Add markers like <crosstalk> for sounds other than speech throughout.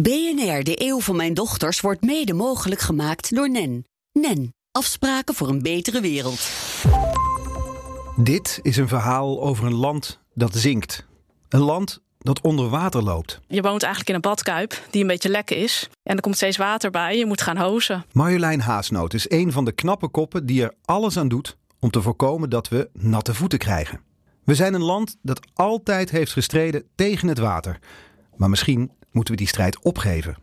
BNR, de eeuw van mijn dochters, wordt mede mogelijk gemaakt door NEN. NEN, afspraken voor een betere wereld. Dit is een verhaal over een land dat zinkt. Een land dat onder water loopt. Je woont eigenlijk in een badkuip die een beetje lek is. En er komt steeds water bij, je moet gaan hozen. Marjolein Haasnoot is een van de knappe koppen die er alles aan doet om te voorkomen dat we natte voeten krijgen. We zijn een land dat altijd heeft gestreden tegen het water. Maar misschien moeten we die strijd opgeven.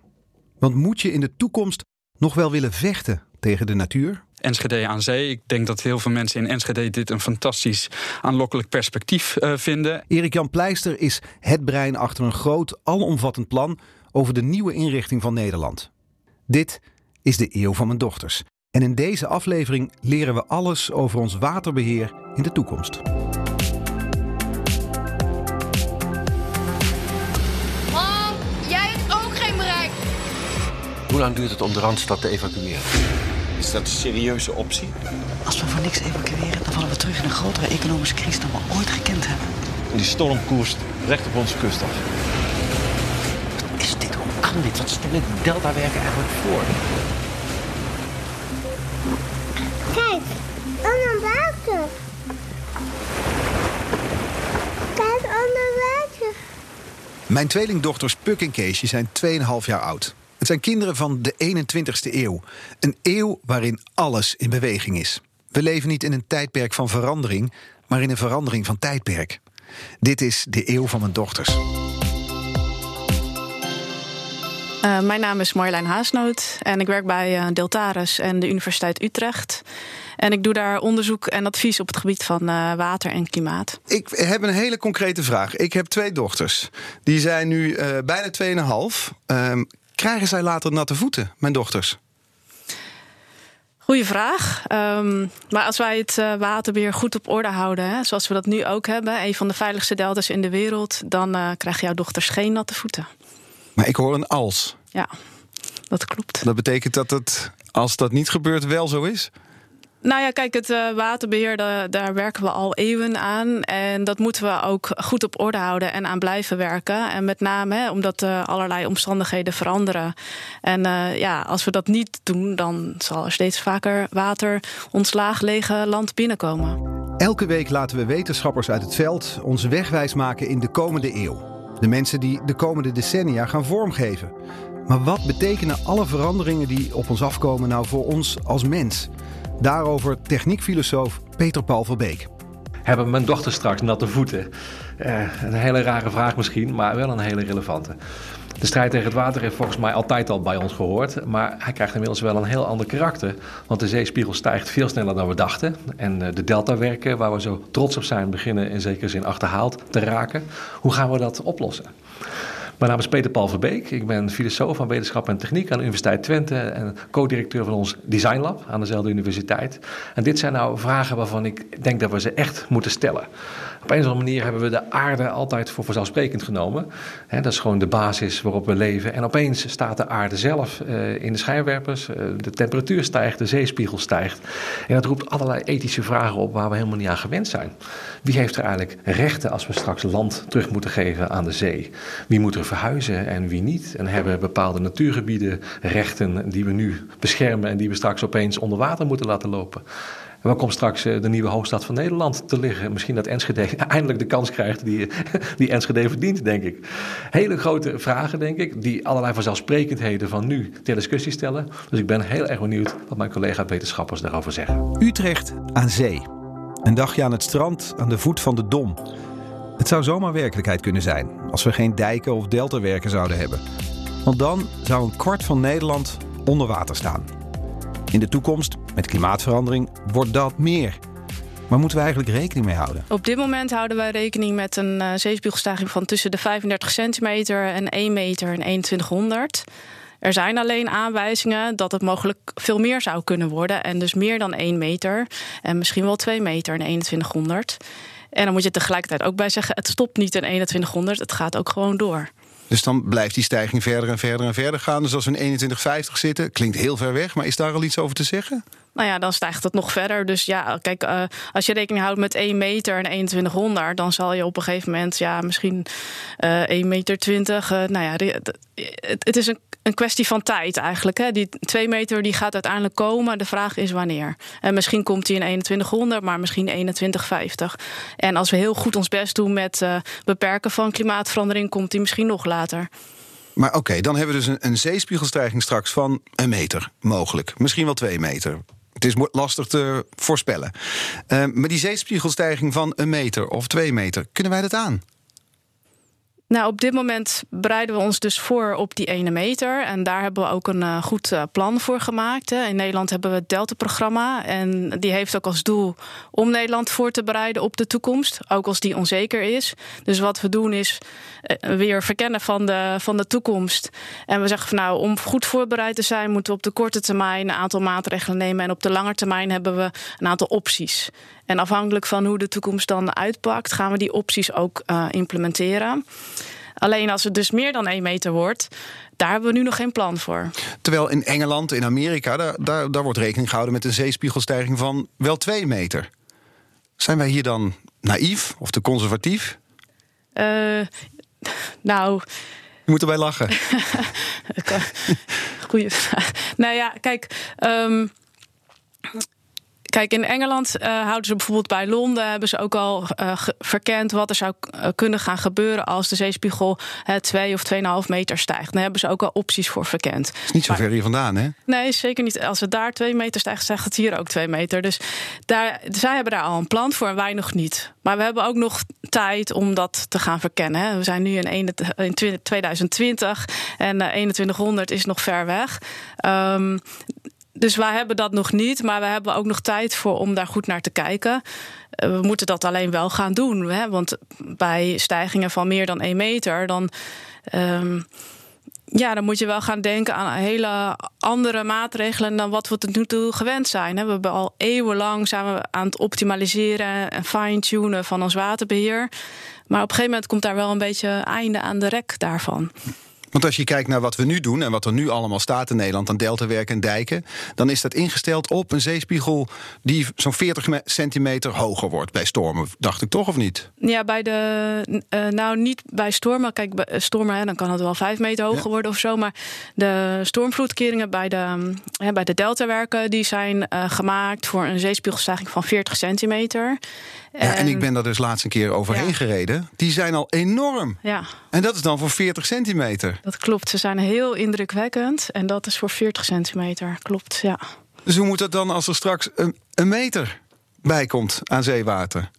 Want moet je in de toekomst nog wel willen vechten tegen de natuur? Enschede aan zee. Ik denk dat heel veel mensen in Enschede dit een fantastisch aanlokkelijk perspectief uh, vinden. Erik-Jan Pleister is het brein achter een groot, alomvattend plan over de nieuwe inrichting van Nederland. Dit is de eeuw van mijn dochters. En in deze aflevering leren we alles over ons waterbeheer in de toekomst. Lang duurt het om de Randstad te evacueren? Is dat een serieuze optie? Als we voor niks evacueren, dan vallen we terug in een grotere economische crisis dan we ooit gekend hebben. Die storm koerst recht op onze kust af. Wat is dit? Hoe kan dit? Wat stellen de deltawerken eigenlijk voor? Kijk, onder water. Kijk, onder water. Mijn tweelingdochters Puk en Keesje zijn 2,5 jaar oud. Zijn kinderen van de 21ste eeuw. Een eeuw waarin alles in beweging is. We leven niet in een tijdperk van verandering, maar in een verandering van tijdperk. Dit is de eeuw van mijn dochters. Uh, mijn naam is Marjolein Haasnoot en ik werk bij uh, Deltares en de Universiteit Utrecht. En ik doe daar onderzoek en advies op het gebied van uh, water en klimaat. Ik heb een hele concrete vraag. Ik heb twee dochters. Die zijn nu bijna 2,5. Uh, krijgen zij later natte voeten, mijn dochters? Goeie vraag. Um, maar als wij het uh, waterbeheer goed op orde houden, hè, zoals we dat nu ook hebben, een van de veiligste deltas in de wereld, dan uh, krijgen jouw dochters geen natte voeten. Maar ik hoor een als. Ja, dat klopt. Dat betekent dat het, als dat niet gebeurt, wel zo is? Nou ja, kijk, het uh, waterbeheer, daar, werken we al eeuwen aan. En dat moeten we ook goed op orde houden en aan blijven werken. En met name hè, omdat uh, allerlei omstandigheden veranderen. En uh, ja, als we dat niet doen, dan zal er steeds vaker water ons laag lege land binnenkomen. Elke week laten we wetenschappers uit het veld ons wegwijs maken in de komende eeuw. De mensen die de komende decennia gaan vormgeven. Maar wat betekenen alle veranderingen die op ons afkomen nou voor ons als mens? Daarover techniekfilosoof Peter Paul Verbeek. Hebben mijn dochter straks natte voeten? Uh, een hele rare vraag misschien, maar wel een hele relevante. De strijd tegen het water heeft volgens mij altijd al bij ons gehoord. Maar hij krijgt inmiddels wel een heel ander karakter. Want de zeespiegel stijgt veel sneller dan we dachten. En de deltawerken, waar we zo trots op zijn, beginnen in zekere zin achterhaald te raken. Hoe gaan we dat oplossen? Mijn naam is Peter Paul Verbeek. Ik ben filosoof van wetenschap en techniek aan de Universiteit Twente en co-directeur van ons Design Lab aan dezelfde universiteit. En dit zijn nou vragen waarvan ik denk dat we ze echt moeten stellen. Op een of andere manier hebben we de aarde altijd voor vanzelfsprekend genomen. dat is gewoon de basis waarop we leven. En opeens staat de aarde zelf uh, in de schijnwerpers. Uh, de temperatuur stijgt, de zeespiegel stijgt. En dat roept allerlei ethische vragen op waar we helemaal niet aan gewend zijn. Wie heeft er eigenlijk rechten als we straks land terug moeten geven aan de zee? Wie moet er verhuizen en wie niet? En hebben bepaalde natuurgebieden rechten die we nu beschermen en die we straks opeens onder water moeten laten lopen? Waar komt straks de nieuwe hoofdstad van Nederland te liggen? Misschien dat Enschede <laughs> eindelijk de kans krijgt die, <laughs> die Enschede verdient, denk ik. Hele grote vragen, denk ik, die allerlei vanzelfsprekendheden van nu ter discussie stellen. Dus ik ben heel erg benieuwd wat mijn collega-wetenschappers daarover zeggen. Utrecht aan zee. Een dagje aan het strand aan de voet van de Dom. Het zou zomaar werkelijkheid kunnen zijn als we geen dijken of deltawerken zouden hebben. Want dan zou een kwart van Nederland onder water staan. In de toekomst, met klimaatverandering, wordt dat meer. Maar moeten we eigenlijk rekening mee houden? Op dit moment houden wij rekening met een uh, zeespiegelstijging van tussen de 35 centimeter en 1 meter en 2100. Er zijn alleen aanwijzingen dat het mogelijk veel meer zou kunnen worden. En dus meer dan 1 meter. En misschien wel 2 meter en 2100. En dan moet je tegelijkertijd ook bij zeggen: het stopt niet in 2100, het gaat ook gewoon door. Dus dan blijft die stijging verder en verder en verder gaan. Dus als we in 2150 zitten, klinkt heel ver weg, maar is daar al iets over te zeggen? Nou ja, dan stijgt het nog verder. Dus ja, kijk, uh, als je rekening houdt met 1 meter en 2100, dan zal je op een gegeven moment, ja, misschien uh, 1 meter 20. Uh, nou ja, het, het, is een, een kwestie van tijd eigenlijk. Hè. Die 2 meter die gaat uiteindelijk komen. De vraag is wanneer. En misschien komt die in 2100, maar misschien 2150. En als we heel goed ons best doen met beperken van klimaatverandering, komt die misschien nog later. Maar oké, dan hebben we dus een, een zeespiegelstijging straks van een meter, mogelijk. Misschien wel twee meter. Het is lastig te voorspellen. Uh, maar die zeespiegelstijging van een meter of twee meter, kunnen wij dat aan? Nou, op dit moment bereiden we ons dus voor op die ene meter. En daar hebben we ook een uh, goed uh, plan voor gemaakt. Hè. In Nederland hebben we het Delta-programma. En die heeft ook als doel om Nederland voor te bereiden op de toekomst. Ook als die onzeker is. Dus wat we doen is uh, weer verkennen van de, van de toekomst. En we zeggen van nou, om goed voorbereid te zijn, moeten we op de korte termijn een aantal maatregelen nemen. En op de lange termijn hebben we een aantal opties. En afhankelijk van hoe de toekomst dan uitpakt, gaan we die opties ook uh, implementeren. Alleen als het dus meer dan één meter wordt, daar hebben we nu nog geen plan voor. Terwijl in Engeland, in Amerika, daar, daar, daar wordt rekening gehouden met een zeespiegelstijging van wel twee meter. Zijn wij hier dan naïef of te conservatief? Uh, nou. Je moet erbij lachen. <laughs> Goeie vraag. Nou ja, kijk. Um, Kijk, in Engeland uh, houden ze bijvoorbeeld bij Londen hebben ze ook al uh, verkend wat er zou uh, kunnen gaan gebeuren als de zeespiegel uh, 2 of 2,5 meter stijgt. Daar hebben ze ook al opties voor verkend. Het is niet zo ver hier vandaan, hè? Nee, zeker niet. Als het daar 2 meter stijgt, stijgt het hier ook 2 meter. Dus daar, zij hebben daar al een plan voor en wij nog niet. Maar we hebben ook nog tijd om dat te gaan verkennen. Hè. We zijn nu in, in 2020 en 2100 is nog ver weg. Um, dus wij hebben dat nog niet, maar we hebben ook nog tijd voor om daar goed naar te kijken. We moeten dat alleen wel gaan doen. Hè? Want bij stijgingen van meer dan 1 meter, dan. Um, ja, dan moet je wel gaan denken aan hele andere maatregelen dan wat we tot nu toe gewend zijn. We hebben al eeuwenlang zijn we aan het optimaliseren en fine-tunen van ons waterbeheer. Maar op een gegeven moment komt daar wel een beetje einde aan de rek daarvan. Want als je kijkt naar wat we nu doen en wat er nu allemaal staat in Nederland aan deltawerken en dijken, dan is dat ingesteld op een zeespiegel die zo'n 40 centimeter hoger wordt bij stormen, dacht ik toch of niet? Ja, bij de. Uh, nou, niet bij stormen. Kijk, bij stormen, hè, dan kan het wel 5 meter hoger ja. worden of zo. Maar de stormvloedkeringen bij de, hè, bij de deltawerken, die zijn uh, gemaakt voor een zeespiegelstijging van 40 centimeter. Ja, en, ik ben daar dus laatst een keer overheen ja. gereden. Die zijn al enorm. Ja. En dat is dan voor 40 centimeter. Dat klopt. Ze zijn heel indrukwekkend. En dat is voor 40 centimeter. Klopt, ja. Dus hoe moet dat dan als er straks een, een meter bij komt aan zeewater?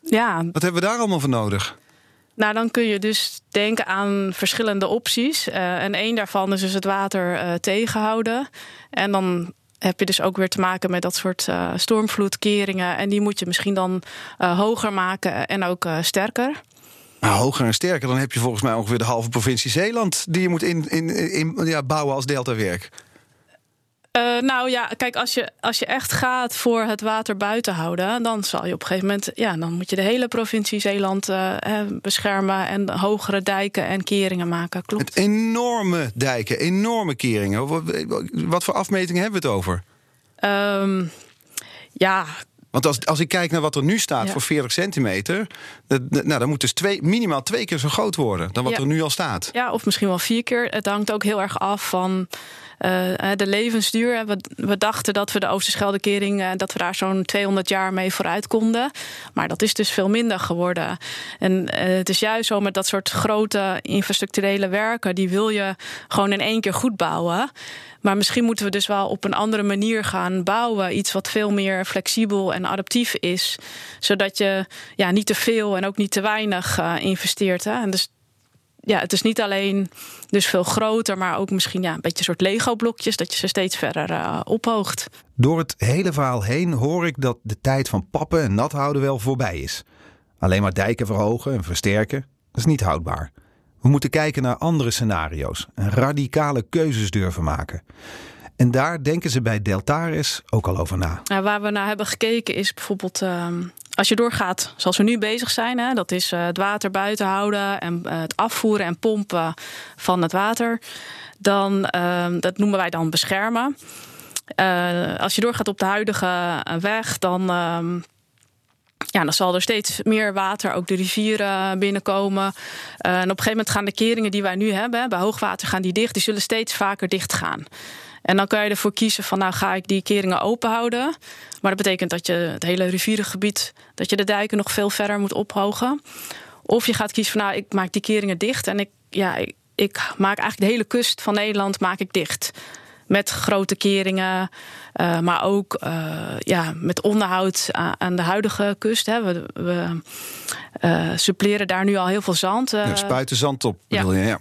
Ja. Wat hebben we daar allemaal voor nodig? Nou, dan kun je dus denken aan verschillende opties. Uh, en één daarvan is dus het water uh, tegenhouden. En dan heb je dus ook weer te maken met dat soort uh, stormvloedkeringen. En die moet je misschien dan uh, hoger maken en ook uh, sterker. Nou, hoger en sterker, dan heb je volgens mij ongeveer de halve provincie Zeeland die je moet in, in, in, ja, bouwen als deltawerk. Uh, nou ja, kijk, als je, als je echt gaat voor het water buiten houden, dan zal je op een gegeven moment, ja, dan moet je de hele provincie Zeeland uh, beschermen en hogere dijken en keringen maken. Klopt. Het enorme dijken, enorme keringen. Wat, wat voor afmetingen hebben we het over? Um, ja, want als, als ik kijk naar wat er nu staat ja. voor 40 centimeter, dat, nou, dan moet dus twee, minimaal twee keer zo groot worden dan wat ja. er nu al staat. Ja, of misschien wel vier keer. Het hangt ook heel erg af van de levensduur. We, we, dachten dat we de Oosterscheldekering, uh, dat we daar zo'n 200 jaar mee vooruit konden. Maar dat is dus veel minder geworden. En het is juist zo met dat soort grote infrastructurele werken, die wil je gewoon in één keer goed bouwen. Maar misschien moeten we dus wel op een andere manier gaan bouwen. Iets wat veel meer flexibel en adaptief is. Zodat je ja, niet te veel en ook niet te weinig investeert. Hè? En dus ja, het is niet alleen dus veel groter, maar ook misschien ja, een beetje een soort Lego-blokjes, dat je ze steeds verder uh, ophoogt. Door het hele verhaal heen hoor ik dat de tijd van pappen en nat houden wel voorbij is. Alleen maar dijken verhogen en versterken, dat is niet houdbaar. We moeten kijken naar andere scenario's en radicale keuzes durven maken. En daar denken ze bij Deltaris ook al over na. Ja, waar we naar hebben gekeken is bijvoorbeeld uh, als je doorgaat zoals we nu bezig zijn. Hè, dat is uh, het water buiten houden en uh, het afvoeren en pompen van het water. Dan, uh, dat noemen wij dan beschermen. Uh, als je doorgaat op de huidige weg, dan. Um, ja, dan zal er steeds meer water ook de rivieren binnenkomen. En op een gegeven moment gaan de keringen die wij nu hebben, bij hoogwater gaan die dicht, die zullen steeds vaker dicht gaan. En dan kan je ervoor kiezen van nou ga ik die keringen open houden. Maar dat betekent dat je het hele rivierengebied, dat je de dijken nog veel verder moet ophogen. Of je gaat kiezen van nou ik maak die keringen dicht en ik, ja, ik, ik maak eigenlijk de hele kust van Nederland maak ik dicht. Met grote keringen, uh, maar ook uh, ja, met onderhoud aan de huidige kust. Hè. We, we uh, suppleren daar nu al heel veel zand. Ja, spuiten zand op, ja. je, ja.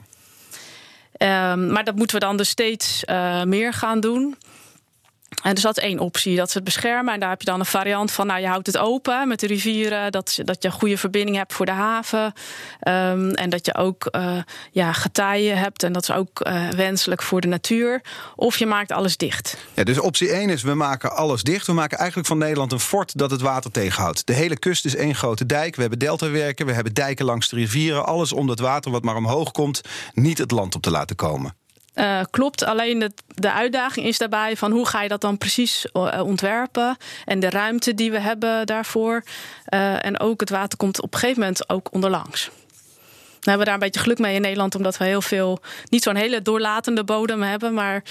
Um, maar dat moeten we dan dus steeds meer gaan doen. En dus dat is één optie, dat is het beschermen. En daar heb je dan een variant van, nou je houdt het open met de rivieren, dat, dat je een goede verbinding hebt voor de haven. Um, en dat je ook uh, ja, getijen hebt en dat is ook uh, wenselijk voor de natuur. Of je maakt alles dicht. Ja, dus optie 1 is, we maken alles dicht. We maken eigenlijk van Nederland een fort dat het water tegenhoudt. De hele kust is één grote dijk. We hebben deltawerken, we hebben dijken langs de rivieren. Alles om dat water wat maar omhoog komt, niet het land op te laten komen. Uh, klopt, alleen de, de, uitdaging is daarbij van hoe ga je dat dan precies uh, ontwerpen en de ruimte die we hebben daarvoor. Uh, en ook het water komt op een gegeven moment ook onderlangs. We hebben daar een beetje geluk mee in Nederland, omdat we heel veel, niet zo'n hele doorlatende bodem hebben, maar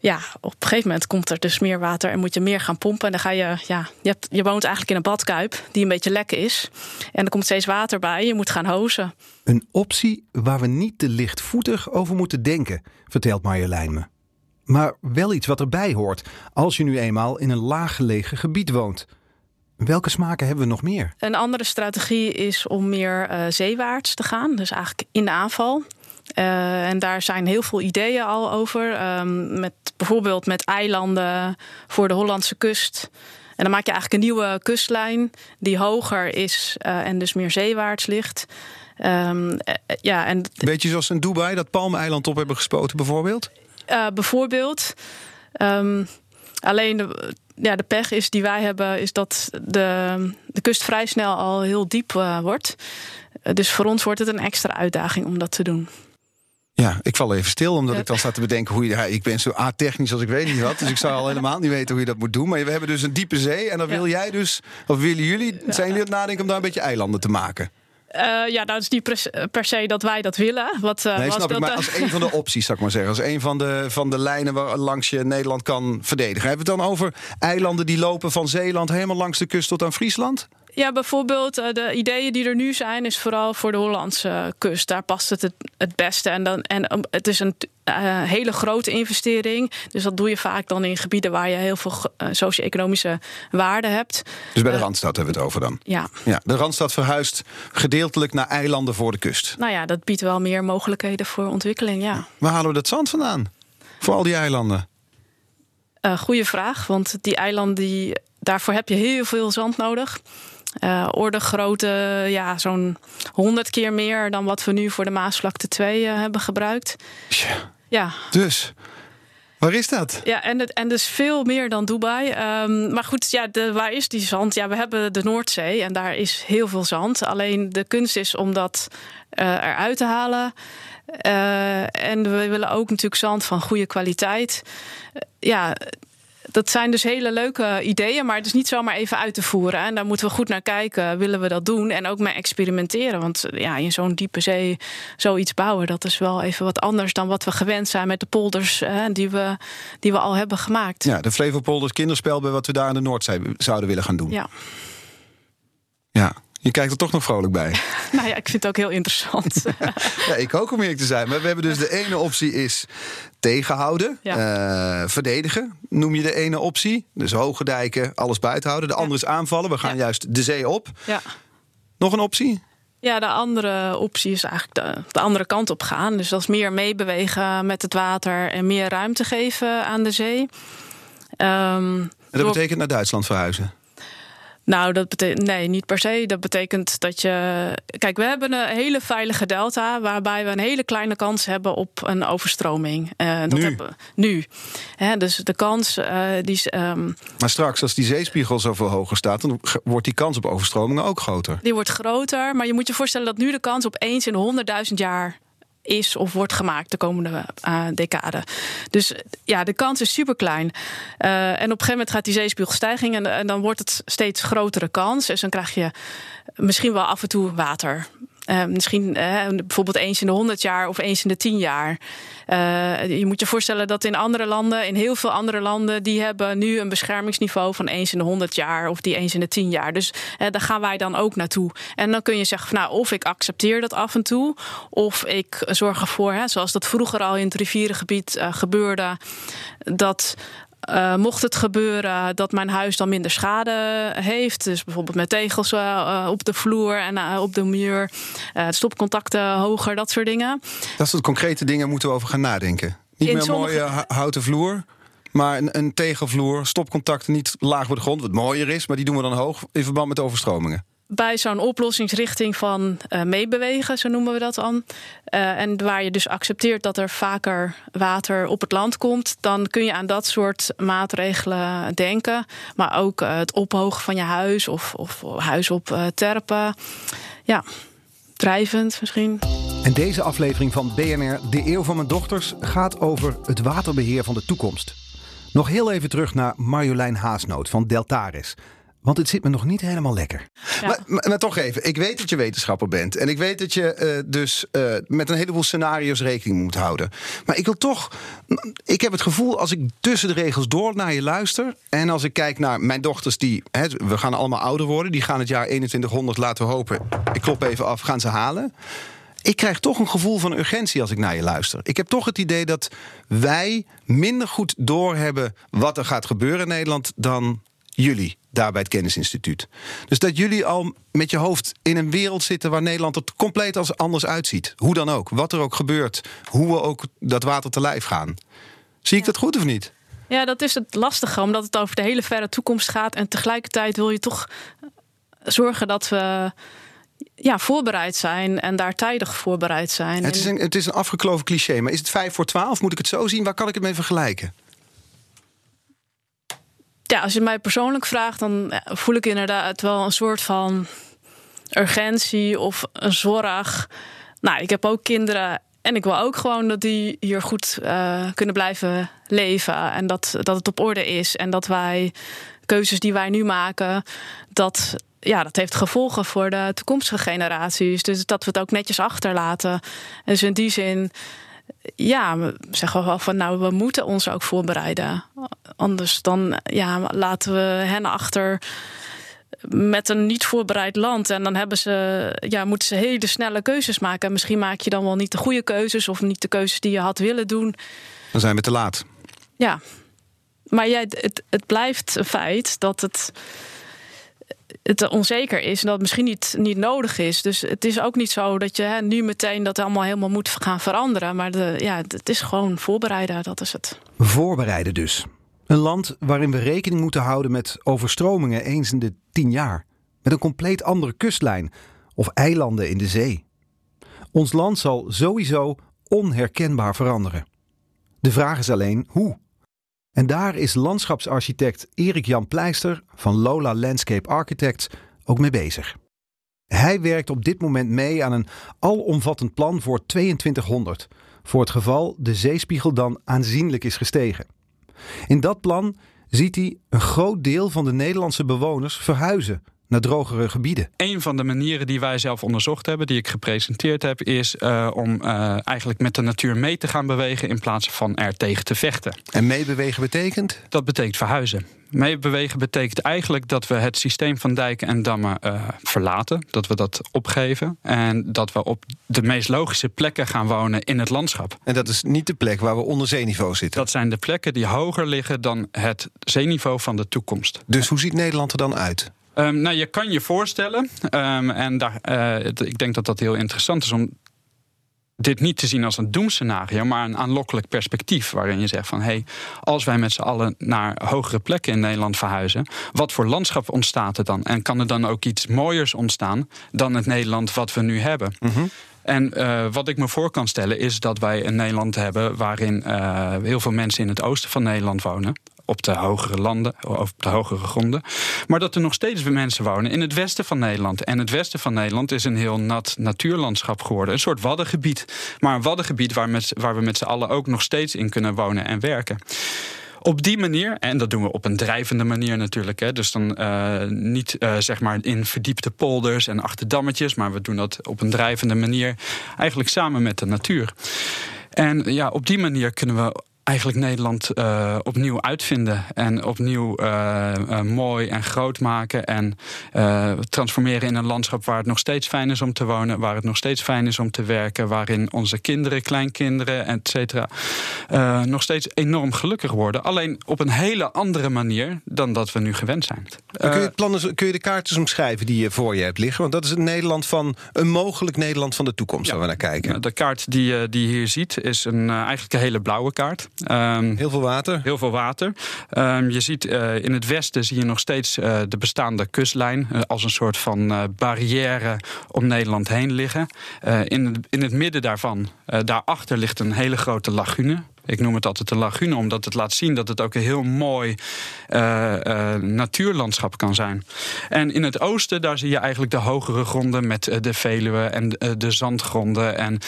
ja, op een gegeven moment komt er dus meer water en moet je meer gaan pompen. En dan ga je, ja, je, je woont eigenlijk in een badkuip die een beetje lek is. En er komt steeds water bij, je moet gaan hozen. Een optie waar we niet te lichtvoetig over moeten denken, vertelt Marjolein me. Maar wel iets wat erbij hoort als je nu eenmaal in een laaggelegen gebied woont. Welke smaken hebben we nog meer? Een andere strategie is om meer uh, zeewaarts te gaan, dus eigenlijk in de aanval. Uh, en daar zijn heel veel ideeën al over. Um, met, bijvoorbeeld met eilanden voor de Hollandse kust. En dan maak je eigenlijk een nieuwe kustlijn die hoger is uh, en dus meer zeewaarts ligt. Um, ja, en Beetje zoals in Dubai, dat palmeiland op hebben gespoten bijvoorbeeld? Bijvoorbeeld. Um, alleen de, ja, de pech is die wij hebben, is dat de, de kust vrij snel al heel diep uh, wordt. Dus voor ons wordt het een extra uitdaging om dat te doen. Ja, ik val even stil, omdat ja. ik dan sta te bedenken hoe je. Ja, ik ben zo a-technisch als ik weet niet wat. Dus ik zou al helemaal niet weten hoe je dat moet doen. Maar we hebben dus een diepe zee. En dan wil jij dus, of willen jullie, zijn jullie het nadenken om daar een beetje eilanden te maken? Uh, ja, nou is niet per, per, se dat wij dat willen. Wat, uh, nee, snap dat, ik, maar als een van de <laughs> opties, zou ik maar zeggen. Als een van de, van de lijnen waar langs je Nederland kan verdedigen. Hebben we het dan over eilanden die lopen van Zeeland helemaal langs de kust tot aan Friesland? Ja, bijvoorbeeld de ideeën die er nu zijn, is vooral voor de Hollandse kust. Daar past het het, het beste. En, dan, en het is een uh, hele grote investering. Dus dat doe je vaak dan in gebieden waar je heel veel uh, socio-economische waarde hebt. Dus bij de Randstad hebben we het over dan? Ja. ja. De Randstad verhuist gedeeltelijk naar eilanden voor de kust. Nou ja, dat biedt wel meer mogelijkheden voor ontwikkeling, ja. Waar halen we dat zand vandaan? Voor al die eilanden? Uh, goeie vraag, want die eilanden, die, daarvoor heb je heel veel zand nodig. Uh, orde grootte, ja, zo'n 100 keer meer dan wat we nu voor de Maasvlakte 2 uh, hebben gebruikt. Ja. Ja. Dus. Waar is dat? Ja, en, het, en dus veel meer dan Dubai. Um, maar goed, ja, de, waar is die zand? Ja, we hebben de Noordzee en daar is heel veel zand. Alleen de kunst is om dat uh, eruit te halen. Uh, en we willen ook natuurlijk zand van goede kwaliteit. Uh, ja, dat zijn dus hele leuke ideeën, maar het is niet zomaar even uit te voeren. En daar moeten we goed naar kijken. Willen we dat doen? En ook mee experimenteren. Want ja, in zo'n diepe zee zoiets bouwen, dat is wel even wat anders dan wat we gewend zijn met de polders hè, die, we, die we al hebben gemaakt. Ja, de Flevopolders kinderspel bij wat we daar in de Noordzee zouden willen gaan doen. Ja. Ja, je kijkt er toch nog vrolijk bij. <laughs> nou ja, ik vind het ook heel interessant. <laughs> ja, ik ook om eerlijk te zijn. Maar we hebben dus de ene optie is tegenhouden, ja. uh, verdedigen. Noem je de ene optie. Dus hoge dijken, alles buiten houden. De andere ja. is aanvallen. We gaan ja. juist de zee op. Ja. Nog een optie? Ja, de andere optie is eigenlijk de, de, andere kant op gaan. Dus dat is meer meebewegen met het water en meer ruimte geven aan de zee. Um, en dat door... betekent naar Duitsland verhuizen? Nou, dat betekent nee, niet per se. Dat betekent dat je. Kijk, we hebben een hele veilige delta, waarbij we een hele kleine kans hebben op een overstroming. Uh, dat nu. Hebben, nu. Hè, dus de kans uh, die is. Um, maar straks, als die zeespiegel zoveel hoger staat, dan wordt die kans op overstromingen ook groter. Die wordt groter, maar je moet je voorstellen dat nu de kans op eens in 100.000 jaar is of wordt gemaakt de komende uh, decade. Dus ja, de kans is super klein. Uh, en op een gegeven moment gaat die zeespiegel stijgen en, en dan wordt het steeds grotere kans. Dus dan krijg je misschien wel af en toe water. Uh, misschien uh, bijvoorbeeld eens in de 100 jaar of eens in de 10 jaar. Uh, je moet je voorstellen dat in andere landen, in heel veel andere landen, die hebben nu een beschermingsniveau van eens in de 100 jaar of die eens in de 10 jaar. Dus daar gaan wij dan ook naartoe. En dan kun je zeggen, van, nou, of ik accepteer dat af en toe, of ik zorg ervoor, hè, zoals dat vroeger al in het rivierengebied gebeurde, dat uh, mocht het gebeuren dat mijn huis dan minder schade heeft, dus bijvoorbeeld met tegels uh, op de vloer en uh, op de muur, stopcontacten hoger, dat soort dingen. Dat soort concrete dingen moeten we over gaan nadenken. Niet In meer een mooie houten vloer. Maar een, een tegelvloer, stopcontacten niet laag voor de grond, wat mooier is, maar die doen we dan hoog in verband met overstromingen bij zo'n oplossingsrichting van uh, meebewegen, zo noemen we dat dan. Uh, en waar je dus accepteert dat er vaker water op het land komt, dan kun je aan dat soort maatregelen denken. Maar ook uh, het ophogen van je huis of, of huis op terpen. Ja, drijvend misschien. En deze aflevering van BNR De Eeuw van Mijn Dochters gaat over het waterbeheer van de toekomst. Nog heel even terug naar Marjolein Haasnoot van Deltaris. Want het zit me nog niet helemaal lekker. Maar, maar, toch even, ik weet dat je wetenschapper bent. En ik weet dat je uh, dus uh, met een heleboel scenario's rekening moet houden. Maar ik wil toch. Ik heb het gevoel als ik tussen de regels door naar je luister. En als ik kijk naar mijn dochters, die. Hè, we gaan allemaal ouder worden. Die gaan het jaar 2100, laten we hopen. Ik klop even af, gaan ze halen. Ik krijg toch een gevoel van urgentie als ik naar je luister. Ik heb toch het idee dat wij minder goed doorhebben wat er gaat gebeuren in Nederland dan jullie daar bij het Kennisinstituut. Dus dat jullie al met je hoofd in een wereld zitten waar Nederland er compleet als anders uitziet. Hoe dan ook, wat er ook gebeurt, hoe we ook dat water te lijf gaan. Zie ik dat goed of niet? Ja, dat is het lastige, omdat het over de hele verre toekomst gaat. En tegelijkertijd wil je toch zorgen dat we ja, voorbereid zijn en daar tijdig voorbereid zijn. Het is, een, het is een afgekloven cliché, maar is het vijf voor twaalf? Moet ik het zo zien? Waar kan ik het mee vergelijken? Ja, als je mij persoonlijk vraagt, dan voel ik inderdaad wel een soort van urgentie of een zorg. Nou, ik heb ook kinderen en ik wil ook gewoon dat die hier goed uh, kunnen blijven leven. En dat, dat het op orde is. En dat wij keuzes die wij nu maken, dat, ja, dat heeft gevolgen voor de toekomstige generaties. Dus dat we het ook netjes achterlaten. Dus in die zin ja, we zeggen wel van nou, we moeten ons ook voorbereiden. Anders dan ja, laten we hen achter met een niet voorbereid land. En dan hebben ze, ja, moeten ze hele snelle keuzes maken. En misschien maak je dan wel niet de goede keuzes of niet de keuzes die je had willen doen. Dan zijn we te laat. Ja, maar jij, het, het blijft een feit dat het het onzeker is en dat het misschien niet, niet nodig is. Dus het is ook niet zo dat je hè, nu meteen dat allemaal helemaal moet gaan veranderen. Maar de, ja, het is gewoon voorbereiden, dat is het. Voorbereiden dus. Een land waarin we rekening moeten houden met overstromingen eens in de tien jaar. Met een compleet andere kustlijn of eilanden in de zee. Ons land zal sowieso onherkenbaar veranderen. De vraag is alleen hoe. En daar is landschapsarchitect Erik Jan Pleister van Lola Landscape Architects ook mee bezig. Hij werkt op dit moment mee aan een alomvattend plan voor 2200, voor het geval de zeespiegel dan aanzienlijk is gestegen. In dat plan ziet hij een groot deel van de Nederlandse bewoners verhuizen naar drogere gebieden. Een van de manieren die wij zelf onderzocht hebben, die ik gepresenteerd heb, is uh, om uh, eigenlijk met de natuur mee te gaan bewegen in plaats van er tegen te vechten. En meebewegen betekent? Dat betekent verhuizen. Meebewegen betekent eigenlijk dat we het systeem van dijken en dammen uh, verlaten. Dat we dat opgeven. En dat we op de meest logische plekken gaan wonen in het landschap. En dat is niet de plek waar we onder zeeniveau zitten? Dat zijn de plekken die hoger liggen dan het zeeniveau van de toekomst. Dus hoe ziet Nederland er dan uit? Um, nou, je kan je voorstellen, um, en daar, uh, ik denk dat dat heel interessant is om dit niet te zien als een doemscenario, maar een aanlokkelijk perspectief. Waarin je zegt van hé, hey, als wij met z'n allen naar hogere plekken in Nederland verhuizen, wat voor landschap ontstaat er dan? En kan er dan ook iets mooiers ontstaan dan het Nederland wat we nu hebben? Mm -hmm. En uh, wat ik me voor kan stellen is dat wij een Nederland hebben waarin uh, heel veel mensen in het oosten van Nederland wonen op de hogere landen, op de hogere gronden. Maar dat er nog steeds mensen wonen in het westen van Nederland. En het westen van Nederland is een heel nat natuurlandschap geworden. Een soort waddengebied. Maar een waddengebied waar, met, waar we met z'n allen ook nog steeds in kunnen wonen en werken. Op die manier, en dat doen we op een drijvende manier natuurlijk. Hè, dus dan uh, niet uh, zeg maar in verdiepte polders en achterdammetjes, maar we doen dat op een drijvende manier, eigenlijk samen met de natuur. En ja, op die manier kunnen we eigenlijk Nederland uh, opnieuw uitvinden. En opnieuw uh, uh, mooi en groot maken. En transformeren in een landschap waar het nog steeds fijn is om te wonen. Waar het nog steeds fijn is om te werken. Waarin onze kinderen, kleinkinderen, et cetera. nog steeds enorm gelukkig worden. Alleen op een hele andere manier dan dat we nu gewend zijn. kun, je het plannen, kun je de kaarten omschrijven die je voor je hebt liggen? Want dat is het Nederland van een mogelijk Nederland van de toekomst. Ja, waar we naar kijken. De kaart die, die je hier ziet is een, eigenlijk een hele blauwe kaart. Um, heel veel water. Heel veel water. Um, je ziet uh, in het westen zie je nog steeds uh, de bestaande kustlijn uh, als een soort van barrière om Nederland heen liggen. in, in het midden daarvan, daarachter ligt een hele grote lagune. Ik noem het altijd een lagune, omdat het laat zien dat het ook een heel mooi uh, uh, natuurlandschap kan zijn. En in het oosten, daar zie je eigenlijk de hogere gronden met uh, de Veluwe en de zandgronden en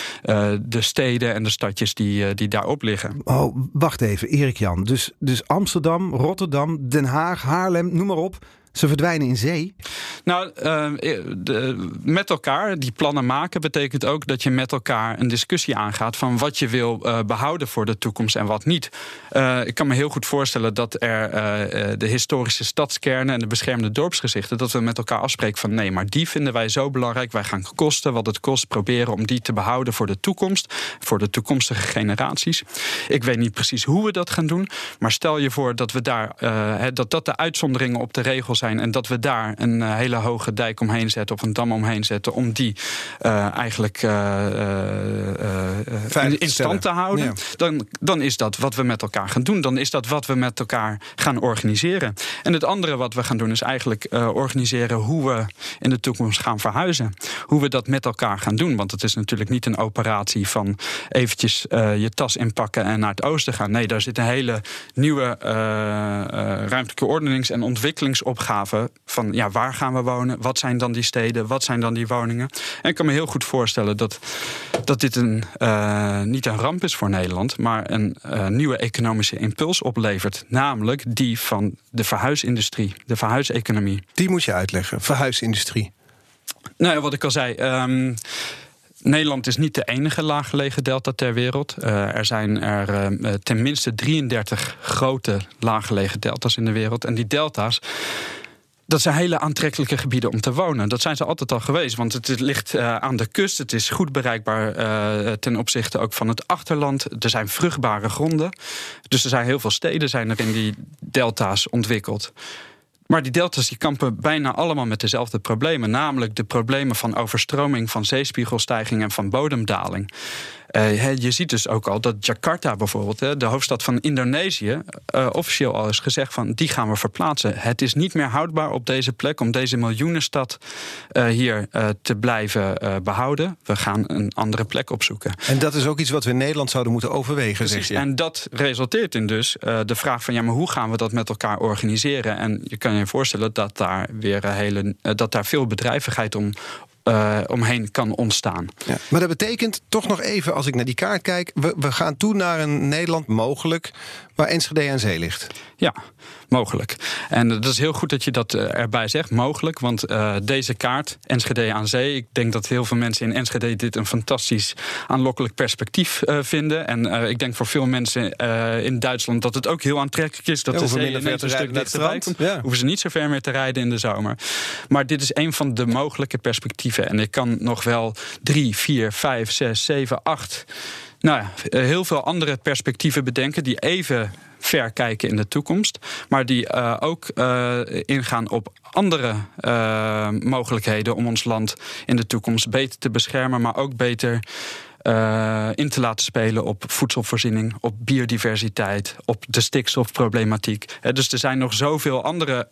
de steden en de stadjes die, die daarop liggen. Oh, wacht even, Erik Jan. Dus, dus Amsterdam, Rotterdam, Den Haag, Haarlem, noem maar op. Ze verdwijnen in zee? Nou, uh, de, met elkaar die plannen maken betekent ook dat je met elkaar een discussie aangaat van wat je wil uh, behouden voor de toekomst en wat niet. Ik kan me heel goed voorstellen dat er de historische stadskernen en de beschermde dorpsgezichten, dat we met elkaar afspreken van nee, maar die vinden wij zo belangrijk. Wij gaan kosten wat het kost proberen om die te behouden voor de toekomst, voor de toekomstige generaties. Ik weet niet precies hoe we dat gaan doen, maar stel je voor dat we daar, dat dat de uitzonderingen op de regels zijn en dat we daar een uh, hele hoge dijk omheen zetten of een dam omheen zetten om die uh, eigenlijk uh, in, in stand te houden, ja. dan, dan is dat wat we met elkaar gaan doen. Dan is dat wat we met elkaar gaan organiseren. En het andere wat we gaan doen is eigenlijk organiseren hoe we in de toekomst gaan verhuizen. Hoe we dat met elkaar gaan doen. Want het is natuurlijk niet een operatie van eventjes je tas inpakken en naar het oosten gaan. Nee, daar zit een hele nieuwe ruimtelijke ordenings- en ontwikkelingsopgave van ja, waar gaan we wonen? Wat zijn dan die steden? Wat zijn dan die woningen? En ik kan me heel goed voorstellen dat, dat dit een, uh, niet een ramp is voor Nederland, maar een uh, nieuwe economische impuls oplevert. Namelijk die van de verhuisindustrie, de verhuiseconomie. Die moet je uitleggen, verhuisindustrie. Nou, wat ik al zei. Um, Nederland is niet de enige laaggelegen delta ter wereld. Uh, er zijn er uh, tenminste 33 grote laaggelegen delta's in de wereld. En die delta's dat zijn hele aantrekkelijke gebieden om te wonen. Dat zijn ze altijd al geweest, want het ligt uh, aan de kust. Het is goed bereikbaar uh, ten opzichte ook van het achterland. Er zijn vruchtbare gronden. Dus er zijn heel veel steden zijn er in die delta's ontwikkeld. Maar die delta's die kampen bijna allemaal met dezelfde problemen. Namelijk de problemen van overstroming, van zeespiegelstijging en van bodemdaling. Uh, je ziet dus ook al dat Jakarta bijvoorbeeld, de hoofdstad van Indonesië, uh, officieel al is gezegd van die gaan we verplaatsen. Het is niet meer houdbaar op deze plek om deze miljoenenstad uh, hier te blijven behouden. We gaan een andere plek opzoeken. En dat is ook iets wat we in Nederland zouden moeten overwegen, Precies, zeg je. En dat resulteert in dus de vraag van ja, maar hoe gaan we dat met elkaar organiseren? En je kan je voorstellen dat daar weer hele, dat daar veel bedrijvigheid om uh, omheen kan ontstaan. Ja, maar dat betekent toch nog even, als ik naar die kaart kijk, we, we gaan toe naar een Nederland mogelijk waar Enschede aan zee ligt. Ja, mogelijk. En dat is heel goed dat je dat eh, erbij zegt, mogelijk. Want uh, deze kaart, Enschede aan zee, ik denk dat heel veel mensen in Enschede dit een fantastisch aanlokkelijk perspectief uh, vinden. En ik denk voor veel mensen in Duitsland dat het ook heel aantrekkelijk is dat ja, de zee een stuk dichterbij komt. Ja. Hoeven ze niet zo ver meer te rijden in de zomer. Maar dit is een van de mogelijke perspectieven. En ik kan nog wel drie, vier, vijf, zes, zeven, acht nou ja, heel veel andere perspectieven bedenken die even ver kijken in de toekomst, maar die uh, ook uh, ingaan op andere mogelijkheden om ons land in de toekomst beter te beschermen, maar ook beter in te laten spelen op voedselvoorziening, op biodiversiteit, op de stikstofproblematiek. Dus er zijn nog zoveel andere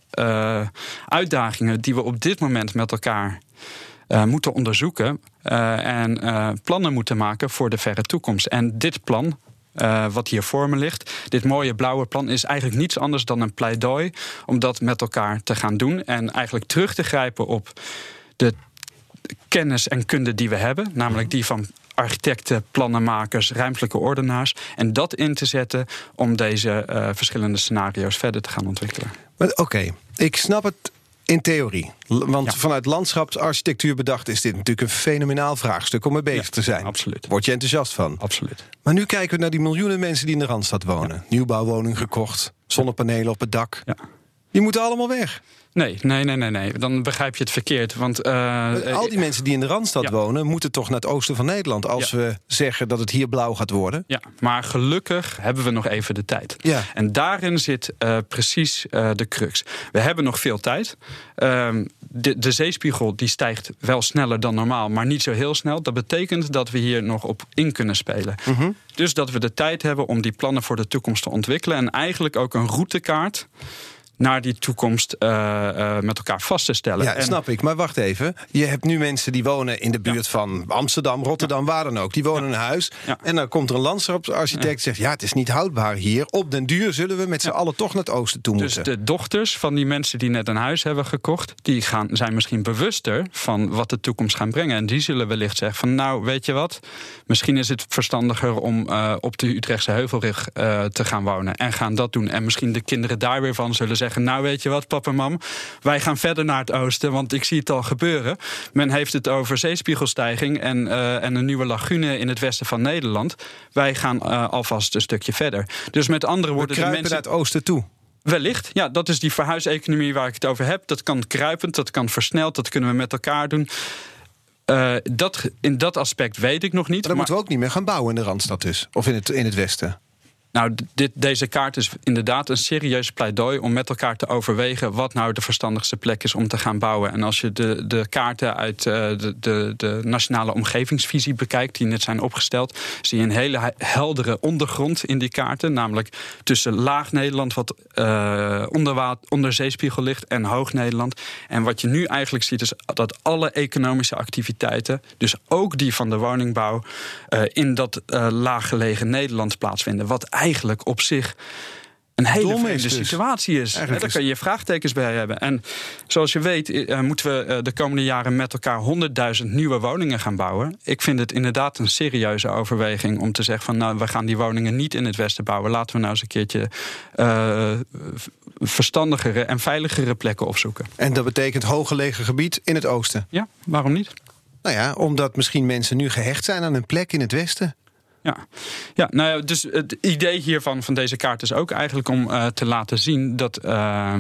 uitdagingen die we op dit moment met elkaar uh, moeten onderzoeken uh, en uh, plannen moeten maken voor de verre toekomst. En dit plan eh, wat hier voor me ligt. Dit mooie blauwe plan is eigenlijk niets anders dan een pleidooi om dat met elkaar te gaan doen. En eigenlijk terug te grijpen op de kennis en kunde die we hebben, namelijk die van architecten, plannenmakers, ruimtelijke ordenaars. En dat in te zetten om deze eh, verschillende scenario's verder te gaan ontwikkelen. Oké, ik snap het in theorie. Want vanuit landschapsarchitectuur bedacht is dit natuurlijk een fenomenaal vraagstuk om mee bezig te zijn. Absoluut. Word je enthousiast van? Absoluut. Maar nu kijken we naar die miljoenen mensen die in de Randstad wonen. Nieuwbouwwoning gekocht, zonnepanelen op het dak. Die moeten allemaal weg. Nee, nee, nee, nee, nee. Dan begrijp je het verkeerd. Want, uh, Al die mensen die in de Randstad ja. wonen, moeten toch naar het oosten van Nederland als Ja. we zeggen dat het hier blauw gaat worden. Ja, maar gelukkig hebben we nog even de tijd. Ja. En daarin zit eh, precies eh, de crux. We hebben nog veel tijd. Ehm, de, de zeespiegel die stijgt wel sneller dan normaal, maar niet zo heel snel. Dat betekent dat we hier nog op in kunnen spelen. Mhm. Dus dat we de tijd hebben om die plannen voor de toekomst te ontwikkelen. En eigenlijk ook een routekaart naar die toekomst eh, eh, met elkaar vast te stellen. Ja, En- snap ik. Maar wacht even. Je hebt nu mensen die wonen in de buurt van Amsterdam, Rotterdam, waar dan ook. Die wonen in een huis. Ja. En dan komt er een landschapsarchitect en zegt... ja, het is niet houdbaar hier. Op den duur zullen we met z'n allen toch naar het oosten toe Dus moeten. de dochters van die mensen die net een huis hebben gekocht, die gaan, zijn misschien bewuster van wat de toekomst gaat brengen. En die zullen wellicht zeggen van nou, weet je wat, misschien is het verstandiger om eh, op de Utrechtse Heuvelrug te gaan wonen. En gaan dat doen. En misschien de kinderen daar weer van zullen zeggen, nou weet je wat, papa en mam, wij gaan verder naar het oosten, want ik zie het al gebeuren. Men heeft het over zeespiegelstijging en, eh, en een nieuwe lagune in het westen van Nederland. Wij gaan eh, alvast een stukje verder. Dus met andere woorden, de mensen... naar het oosten toe. Wellicht, ja, dat is die verhuiseconomie waar ik het over heb. Dat kan kruipend, dat kan versneld, dat kunnen we met elkaar doen. Eh, dat, in dat aspect weet ik nog niet. Maar dan moeten we ook niet meer gaan bouwen in de Randstad dus. Of in het, in het westen. Nou, dit, deze kaart is inderdaad een serieus pleidooi om met elkaar te overwegen wat nou de verstandigste plek is om te gaan bouwen. En als je de, de kaarten uit eh, de, de, de nationale omgevingsvisie bekijkt, die net zijn opgesteld, zie je een hele he- heldere ondergrond in die kaarten. Namelijk tussen laag Nederland, wat eh, onder, zeespiegel ligt, en hoog Nederland. En wat je nu eigenlijk ziet, is dat alle economische activiteiten, dus ook die van de woningbouw, eh, in dat eh, laaggelegen Nederland plaatsvinden. Wat eigenlijk op zich een hele vreemde dus. situatie is. Eigenlijk Daar kan je vraagtekens bij hebben. En zoals je weet, eh, moeten we eh, de komende jaren met elkaar 100.000 nieuwe woningen gaan bouwen. Ik vind het inderdaad een serieuze overweging om te zeggen van nou, we gaan die woningen niet in het westen bouwen. Laten we nou eens een keertje eh, verstandigere en veiligere plekken opzoeken. En dat betekent hooggelegen gebied in het oosten. Ja, waarom niet? Nou ja, omdat misschien mensen nu gehecht zijn aan een plek in het westen. Ja, ja nou ja, dus het idee hiervan van deze kaart is ook eigenlijk om eh, te laten zien dat. eh,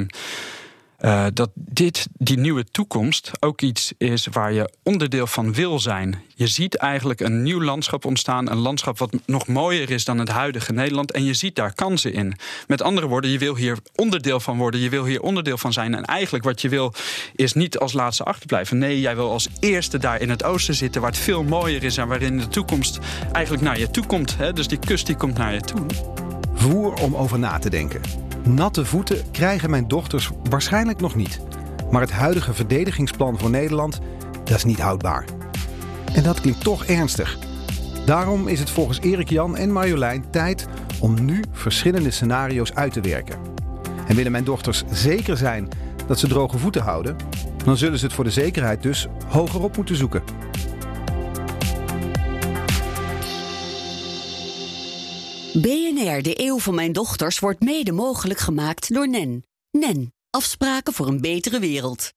eh, dat dit, die nieuwe toekomst, ook iets is waar je onderdeel van wil zijn. Je ziet eigenlijk een nieuw landschap ontstaan. Een landschap wat nog mooier is dan het huidige Nederland. En je ziet daar kansen in. Met andere woorden, je wil hier onderdeel van worden. Je wil hier onderdeel van zijn. En eigenlijk wat je wil, is niet als laatste achterblijven. Nee, jij wil als eerste daar in het oosten zitten. Waar het veel mooier is en waarin de toekomst eigenlijk naar je toe komt. Hè? Dus die kust die komt naar je toe. Voer om over na te denken. Natte voeten krijgen mijn dochters waarschijnlijk nog niet. Maar het huidige verdedigingsplan voor Nederland, dat is niet houdbaar. En dat klinkt toch ernstig. Daarom is het volgens Erik Jan en Marjolein tijd om nu verschillende scenario's uit te werken. En willen mijn dochters zeker zijn dat ze droge voeten houden, dan zullen ze het voor de zekerheid dus hogerop moeten zoeken. BNR, de eeuw van mijn dochters, wordt mede mogelijk gemaakt door NEN. NEN, afspraken voor een betere wereld.